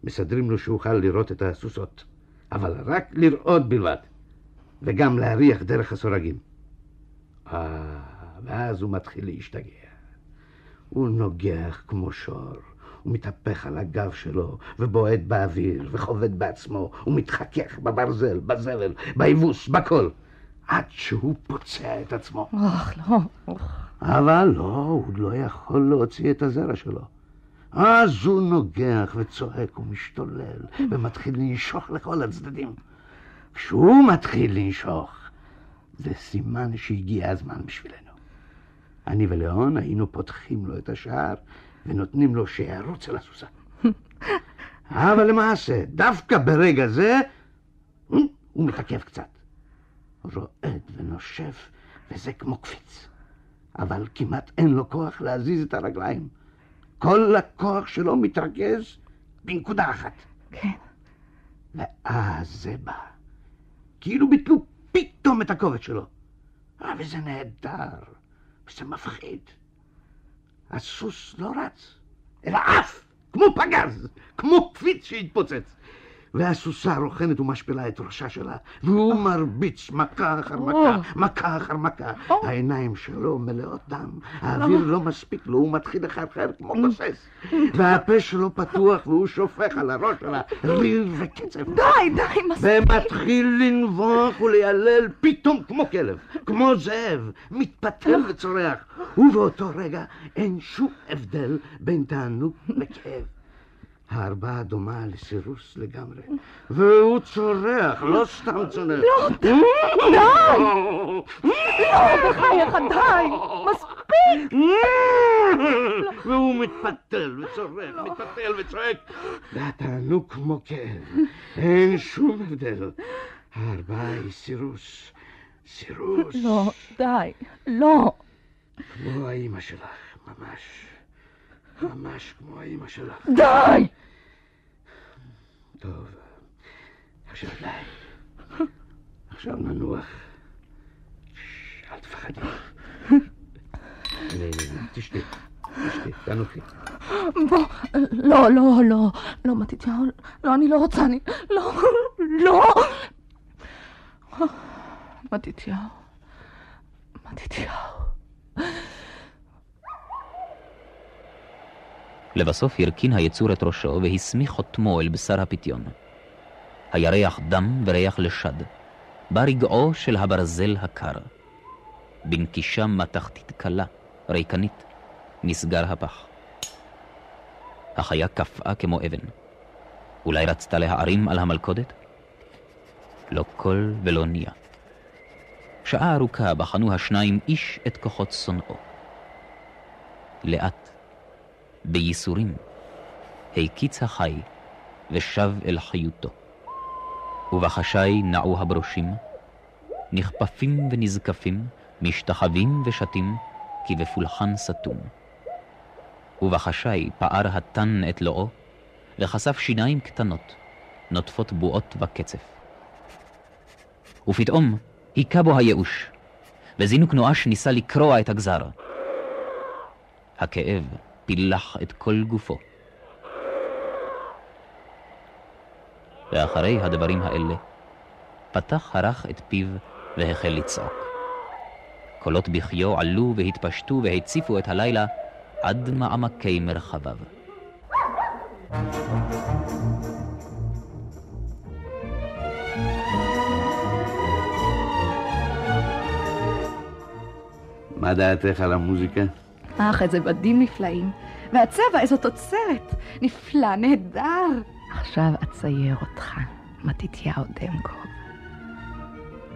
מסדרים לו שאוכל לראות את הסוסות, אבל רק לראות בלבד, וגם להריח דרך הסורגים. אה, ואז הוא מתחיל להשתגע. הוא נוגח כמו שור, הוא מתהפך על הגב שלו, ובועט באוויר, וחובט בעצמו, הוא מתחכך בברזל, בזבל, ביבוס, בכל, עד שהוא פוצע את עצמו. אוח, לא. אוח. אבל לא, הוא לא יכול להוציא את הזרע שלו. אז הוא נוגח וצועק ומשתולל, ומתחיל לנשוך לכל הצדדים. כשהוא מתחיל לנשוך, זה סימן שהגיע הזמן בשבילנו. אני וליאון היינו פותחים לו את השער ונותנים לו שירוץ אל הסוסה. אבל למעשה, דווקא ברגע זה, הוא מתעכב קצת. רועד ונושף, וזה כמו קפיץ. אבל כמעט אין לו כוח להזיז את הרגליים. כל הכוח שלו מתרכז בנקודה אחת. כן. ואז זה בא. כאילו ביטלו פתאום את הכובד שלו. אה, וזה נהדר, וזה מפחיד. הסוס לא רץ, אלא עף, כמו פגז, כמו קפיץ שהתפוצץ. והסוסה רוכנת ומשפילה את ראשה שלה, והוא מרביץ מכה אחר מכה, מכה אחר מכה. העיניים שלו מלאות דם, האוויר לא מספיק לו, הוא מתחיל לחרחר כמו גוסס. והפה שלו פתוח והוא שופך על הראש שלה ריב וקצב. די, די, מספיק. ומתחיל לנבוח וליילל פתאום כמו כלב, כמו זאב, מתפתל וצורח. ובאותו רגע אין שום הבדל בין תענוג לכאב. ההרבעה דומה לסירוס לגמרי, והוא צורח, לא סתם צונח. לא, די! לא, בחייך, די! מספיק! והוא מתפתל וצורח, מתפתל וצועק, והתענוג כמו כאב, אין שום הבדל. ההרבעה היא סירוס, סירוס. לא, די, לא. כמו האימא שלך, ממש. ממש כמו האימא שלך. די! טוב, עכשיו די. עכשיו ננוח. אל תפחדי. תשתי, תשתי, תנוחי. בוא, לא, לא, לא, לא, מתתיהו, לא, אני לא רוצה, אני, לא, לא. מתתיהו, מתתיהו. לבסוף הרכין היצור את ראשו והסמיך חותמו אל בשר הפתיון. היה ריח דם וריח לשד, בא רגעו של הברזל הקר. בנקישה מתכתית קלה, ריקנית, נסגר הפח. החיה קפאה כמו אבן. אולי רצתה להערים על המלכודת? לא קול ולא נייה. שעה ארוכה בחנו השניים איש את כוחות שונאו. לאט, בייסורים, הקיץ החי ושב אל חיותו. ובחשאי נעו הברושים, נכפפים ונזקפים, משתחווים ושתים, כי בפולחן סתום. ובחשאי פער התן את לואו, וחשף שיניים קטנות, נוטפות בועות בקצף. ופתאום היכה בו הייאוש, וזינוק נואש ניסה לקרוע את הגזר. הכאב פילח את כל גופו. ואחרי הדברים האלה, פתח הרך את פיו והחל לצעוק. קולות בחיו עלו והתפשטו והציפו את הלילה עד מעמקי מרחביו. מה דעתך על המוזיקה? אך, איזה בדים נפלאים. והצבע, איזו תוצרת. נפלא, נהדר. עכשיו אצייר אותך, מתתיהו דמקוב.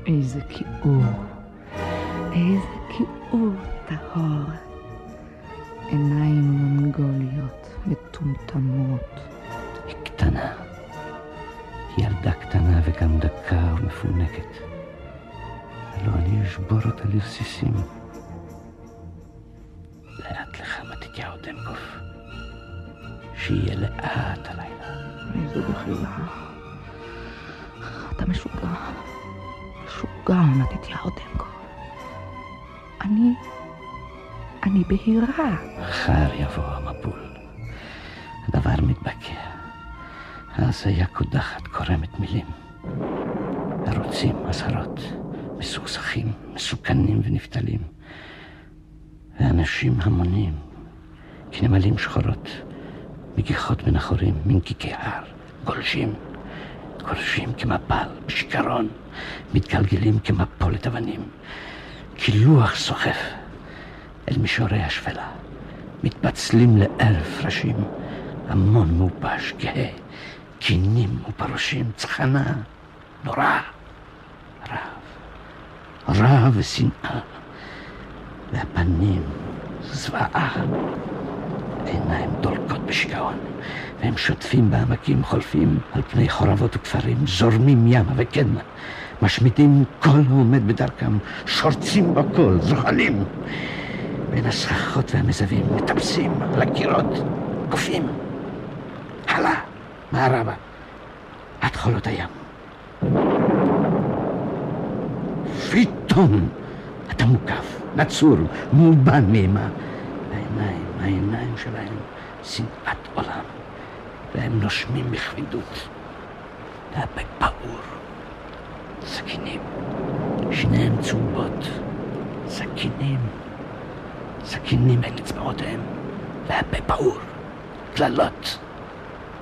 איזה כיעור. איזה כיעור טהור. עיניים מונגוליות, מטומטמות. היא קטנה. היא ילדה קטנה וגם דקה ומפונקת. הלא אני אשבור אותה לרסיסים. שיהיה לאט הלילה. איזו בחילה. אתה משוגע. משוגע, מתתיהו דנקוף. אני... אני בהירה. מחר יבוא המבול. הדבר מתבקע. היה קודחת קורמת מילים. ערוצים, אזהרות, מסוכסכים, מסוכנים ונפתלים. ואנשים המונים, כנמלים שחורות, מגיחות בין החורים, מנקיקי הר, גולשים, גולשים כמפל, בשיכרון, מתגלגלים כמפולת אבנים, כלוח סוחף אל מישורי השפלה, מתפצלים לאלף ראשים, המון מעופש, כהה, קינים ופרושים, צחנה, נורא, רב, רב ושנאה, והפנים זוועה, עיניים דולקות בשיגעון, והם שוטפים בעמקים, חולפים על פני חורבות וכפרים, זורמים ימה וקדמה, משמיטים כל העומד בדרכם, שורצים בכל, זוחלים. בין הסככות והמזווים, מטפסים על הקירות, קופים. הלאה, מערבה, עד חולות הים. פתאום אתה מוקף, נצור, מאובן מאימה. העיניים, העיניים שלהם, שנאת עולם, והם נושמים בכבדות. והפה פעור, סכינים, שניהם צהובות, סכינים, סכינים בין אצבעותיהם, והפה פעור, קללות,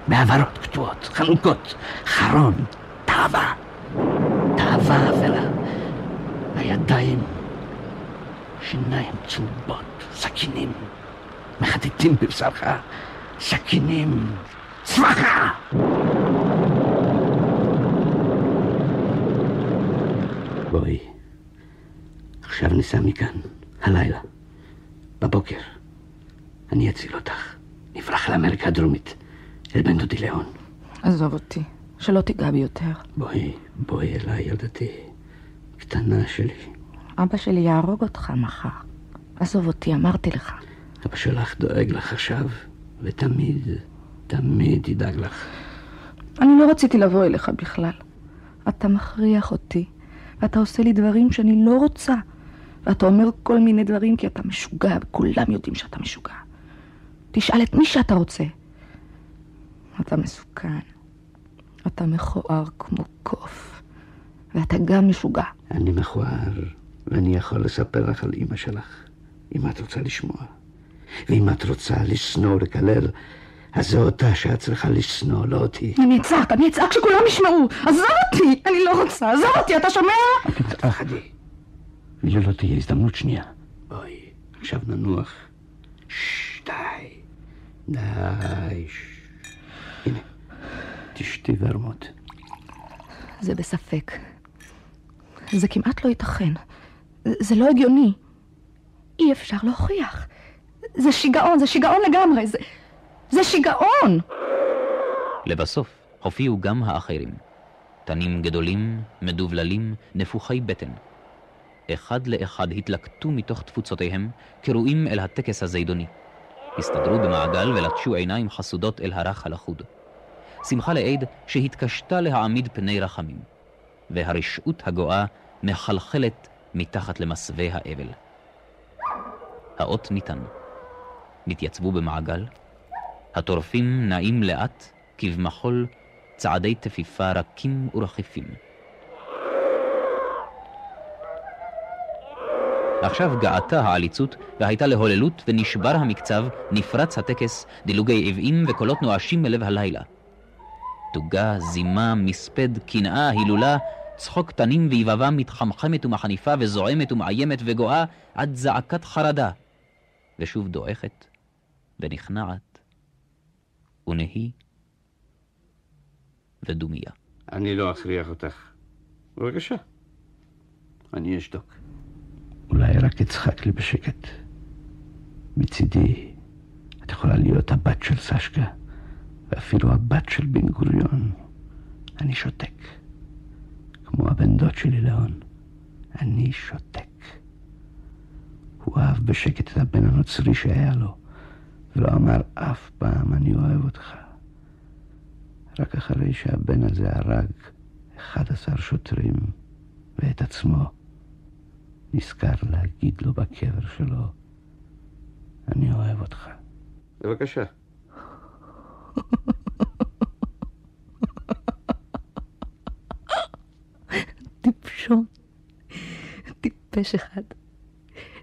בעברות קטועות, חנוכות, חרון, תאווה, תאווה אפלה, הידיים, שיניים צהובות, סכינים, מחטטים בבשרך, סכינים, צמחה! בואי, עכשיו ניסע מכאן, הלילה, בבוקר. אני אציל אותך. נברח לאמריקה הדרומית, אל בן דודי ליאון. עזוב אותי, שלא תיגע בי יותר. בואי, בואי אליי, ילדתי. קטנה שלי. אבא שלי יהרוג אותך מחר. עזוב אותי, אמרתי לך. אבא שלך דואג לך עכשיו, ותמיד, תמיד ידאג לך. אני לא רציתי לבוא אליך בכלל. אתה מכריח אותי, ואתה עושה לי דברים שאני לא רוצה. ואתה אומר כל מיני דברים כי אתה משוגע, וכולם יודעים שאתה משוגע. תשאל את מי שאתה רוצה. אתה מסוכן. אתה מכוער כמו קוף. ואתה גם משוגע. אני מכוער, ואני יכול לספר לך על אימא שלך, אם את רוצה לשמוע. ואם את רוצה לשנוא ולקלל, אז זו אותה שאת צריכה לשנוא, לא אותי. אני אצעק, אני אצעק שכולם ישמעו. עזוב אותי! אני לא רוצה, עזוב אותי, אתה שומע? אל תתפחדי. ולא תהיה הזדמנות שנייה. בואי, עכשיו ננוח. ששש, די. די. הנה, תשתי ורמוט. זה בספק. זה כמעט לא ייתכן. זה לא הגיוני. אי אפשר להוכיח. זה שיגעון, זה שיגעון לגמרי. זה, זה שיגעון! לבסוף הופיעו גם האחרים. תנים גדולים, מדובללים, נפוחי בטן. אחד לאחד התלקטו מתוך תפוצותיהם, קרואים אל הטקס הזידוני. הסתדרו במעגל ולטשו עיניים חסודות אל הרך הלכוד. שמחה לאיד שהתקשתה להעמיד פני רחמים, והרשעות הגואה מחלחלת מתחת למסווה האבל. האות ניתן. נתייצבו במעגל, הטורפים נעים לאט, כבמחול צעדי תפיפה רכים ורחיפים. עכשיו געתה העליצות, והייתה להוללות, ונשבר המקצב, נפרץ הטקס, דילוגי עבעים וקולות נואשים מלב הלילה. תוגה, זימה, מספד, קנאה, הילולה, צחוק תנים ויבבה מתחמחמת ומחניפה וזועמת ומאיימת וגואה עד זעקת חרדה, ושוב דועכת ונכנעת, ונהי ודומיה. אני לא אכריח אותך. בבקשה. אני אשתוק. אולי רק אצחק לי בשקט. מצידי יכולה להיות הבת של סשקה, ואפילו הבת של בן גוריון. אני שותק. כמו הבן דוד שלי לאון. אני שותק. הוא אהב בשקט את הבן הנוצרי שהיה לו, ולא אמר אף פעם אני אוהב אותך. רק אחרי שהבן הזה הרג 11 שוטרים ואת עצמו, נזכר להגיד לו בקבר שלו, אני אוהב אותך. בבקשה. טיפשון, טיפש אחד.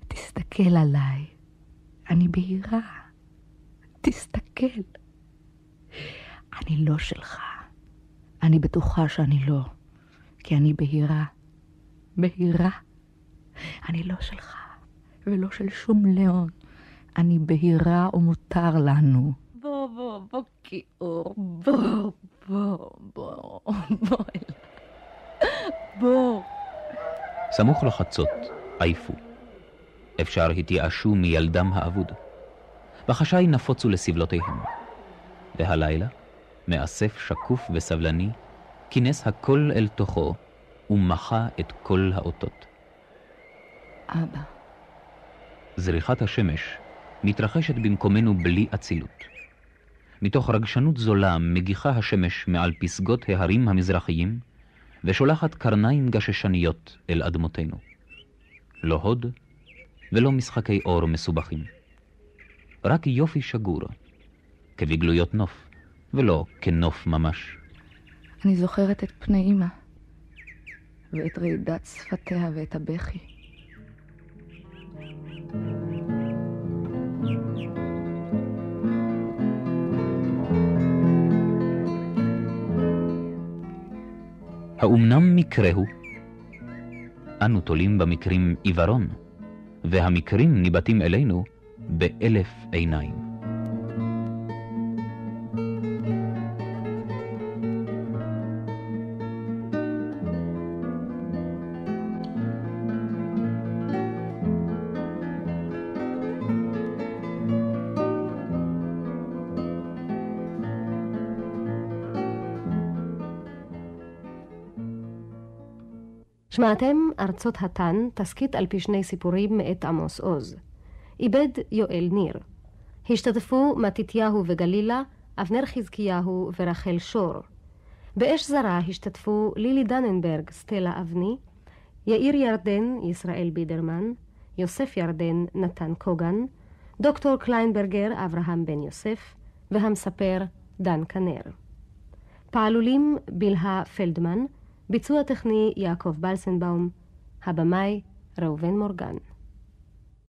תסתכל עליי, אני בהירה. תסתכל. אני לא שלך. אני בטוחה שאני לא, כי אני בהירה. בהירה. אני לא שלך, ולא של שום לאון. אני בהירה ומותר לנו. בוא, בוא, בוא, כיאור, בוא, בוא, בוא, בוא בוא. סמוך לחצות, עייפו. אפשר התייאשו מילדם האבוד. בחשאי נפוצו לסבלותיהם. והלילה, מאסף שקוף וסבלני, כינס הכל אל תוכו, ומחה את כל האותות. אבא. זריחת השמש מתרחשת במקומנו בלי אצילות. מתוך רגשנות זולה מגיחה השמש מעל פסגות ההרים המזרחיים, ושולחת קרניים גששניות אל אדמותינו. לא הוד ולא משחקי אור מסובכים. רק יופי שגור, כבגלויות נוף, ולא כנוף ממש. אני זוכרת את פני אמא, ואת רעידת שפתיה ואת הבכי. האומנם מקרה הוא? אנו תולים במקרים עיוורון, והמקרים ניבטים אלינו באלף עיניים. שמעתם ארצות התן, תסכית על פי שני סיפורים מאת עמוס עוז. איבד יואל ניר. השתתפו מתתיהו וגלילה, אבנר חזקיהו ורחל שור. באש זרה השתתפו לילי דננברג, סטלה אבני, יאיר ירדן, ישראל בידרמן, יוסף ירדן, נתן קוגן, דוקטור קליינברגר, אברהם בן יוסף, והמספר, דן כנר. פעלולים בלהה פלדמן, ביצוע טכני יעקב בלסנבאום, הבמאי ראובן מורגן.